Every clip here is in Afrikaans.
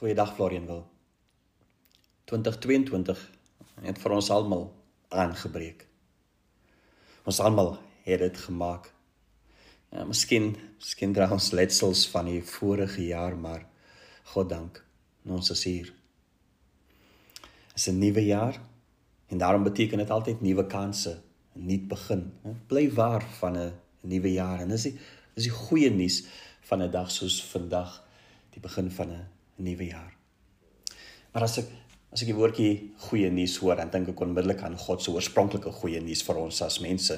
Goeiedag Florian wil. 2022 het vir ons almal aangebreek. Ons almal het dit gemaak. Ja, miskien, miskien dra ons letsels van die vorige jaar, maar God dank, ons is hier. Dit is 'n nuwe jaar en daarom beteken dit altyd nuwe kansse, 'n nuut begin. Bly waar van 'n nuwe jaar en dis die dis die goeie nuus van 'n dag soos vandag, die begin van 'n nuwe jaar. Maar as ek as ek die woordjie goeie nuus hoor, dan dink ek onmiddellik aan God se oorspronklike goeie nuus vir ons as mense.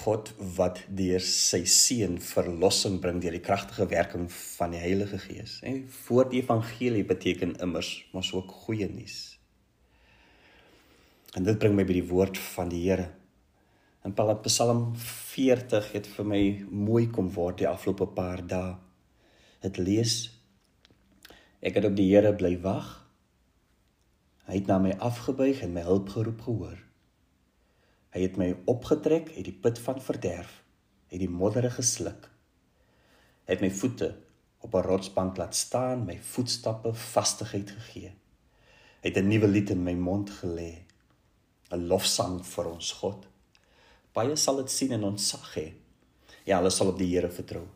God wat deur sy seun verlossing bring deur die kragtige werking van die Heilige Gees. En voor die evangelie beteken immers mos ook goeie nuus. En dit bring my by die woord van die Here. In Psalm 40 het vir my mooi kom word die afgelope paar dae. Dit lees Ek het op die Here bly wag. Hy het na my afgebuig en my hulp geroep gehoor. Hy het my opgetrek uit die put van verderf, uit die modder gesluk. Hy het my voete op 'n rotsbank laat staan, my voetstappe vastigheid gegee. Hy het 'n nuwe lied in my mond gelê, 'n lofsang vir ons God. Baie sal dit sien en ontsag hê. Ja, hulle sal op die Here vertrou.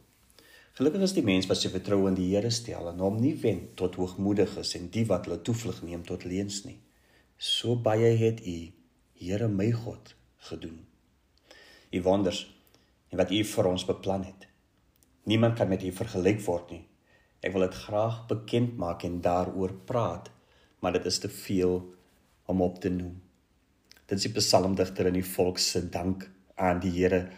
Gelukkig is die mens wat sy vertroue in die Here stel en hom nie wend tot hoogmoediges en die wat hulle toevlug neem tot leuns nie. So baie het U, Here my God, gedoen. U wonders en wat U vir ons beplan het. Niemand kan met U vergelyk word nie. Ek wil dit graag bekend maak en daaroor praat, maar dit is te veel om op te noem. Dit is die psalmdigter in die volk se dank aan die Here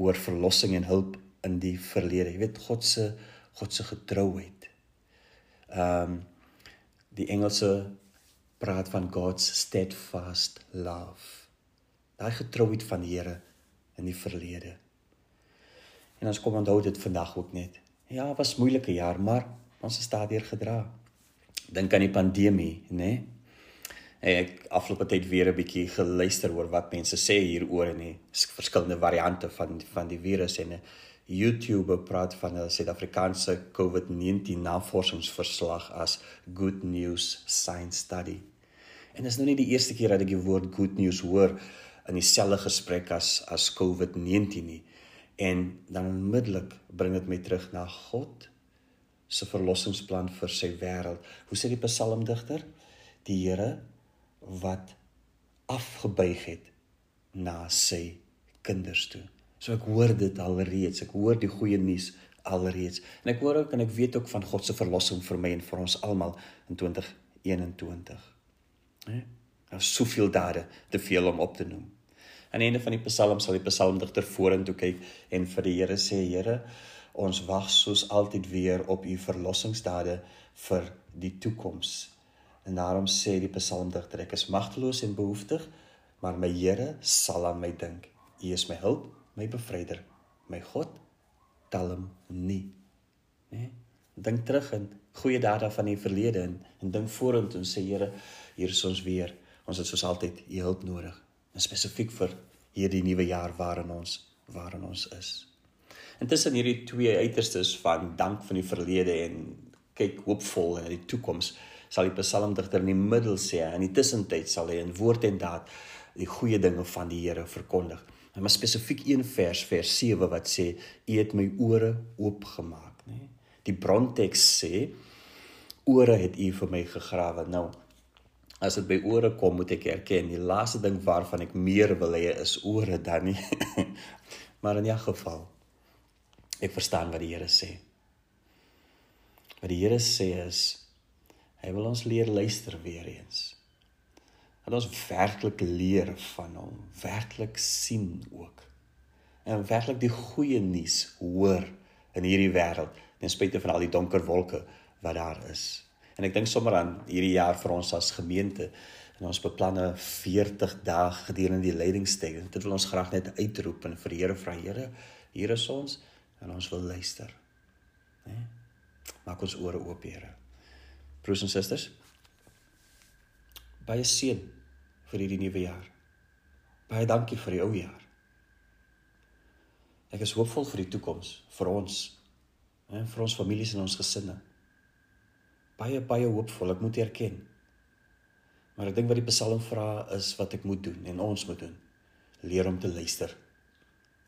oor verlossing en hulp in die verlede. Jy weet God se God se getrouheid. Ehm um, die Engelse praat van God's steadfast love. Daai getrouheid van die Here in die verlede. En ons kom onthou dit vandag ook net. Ja, was moeilike jaar, maar ons is daardeur gedra. Dink aan die pandemie, né? Nee? Ek afgelope tyd weer 'n bietjie geluister oor wat mense sê hieroor en die verskillende variante van van die virus en YouTuber praat van 'n Suid-Afrikaanse COVID-19 navorsingsverslag as good news science study. En dit is nou nie die eerste keer dat ek die woord good news hoor in dieselfde gesprek as as COVID-19 nie. En dan onmiddellik bring dit my terug na God se verlossingsplan vir sy wêreld. Hoe sê die psalmdigter? Die Here wat afgebuig het na sy kinders toe. So ek hoor dit alreeds. Ek hoor die goeie nuus alreeds. En ek hoor ook en ek weet ook van God se verlossing vir my en vir ons almal in 2021. Hè? Daar is soveel dade te veel om op te noem. Aan die einde van die Psalm sal die psalmdigter vorentoe kyk en vir die Here sê: "Here, ons wag soos altyd weer op u verlossingsdade vir die toekoms." En daarom sê die psalmdigter: "Ek is magteloos en behoeftig, maar my Here sal aan my dink. U is my hulp my bevryder, my God tel hom nie. Né? Dink terug in goeie dae van die verlede en, en dink vorentoe en sê Here, hier is ons weer. Ons het soos altyd u hulp nodig. En spesifiek vir hierdie nuwe jaar waarin ons waarin ons is. Intussen hierdie twee uiterstes van dank van die verlede en kyk hoopvol na die toekoms, sal die psalmdigter in die middel sê in die tussentyd sal hy in woord en daad die goeie dinge van die Here verkondig. En maar spesifiek een vers vers 7 wat sê u het my ore oopgemaak, nê? Die bronteks sê ore het u vir my gegrawe. Nou as dit by ore kom, moet ek erken, die laaste ding waarvan ek meer wil hê is ore dan nie. maar in 'n geval ek verstaan wat die Here sê. Wat die Here sê is hy wil ons leer luister weer eens dat ons werklik leer van hom, werklik sien ook. En werklik die goeie nuus hoor in hierdie wêreld, ten spyte van al die donker wolke wat daar is. En ek dink sommer aan hierdie jaar vir ons as gemeente en ons beplanne 40 dae gedurende die leidingstyd. Dit wil ons graag net uitroep en vir die Here vra, Here, hier is ons en ons wil luister. Né? Maak ons ore oop, Here. Broers en susters, baie seën vir hierdie nuwe jaar. Baie dankie vir die ou jaar. Ek is hoopvol vir die toekoms vir ons en vir ons families en ons gesinne. baie baie hoopvol, ek moet erken. Maar ek dink wat die Psalm vra is wat ek moet doen en ons moet doen. Leer om te luister.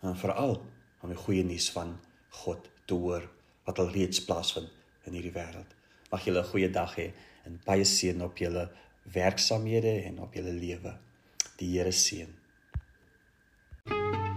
En veral om die goeie nuus van God te hoor wat al reeds plaasvind in hierdie wêreld. Mag julle 'n goeie dag hê en baie seën op julle werksamehede en op julle lewe. Die Here seën. thank you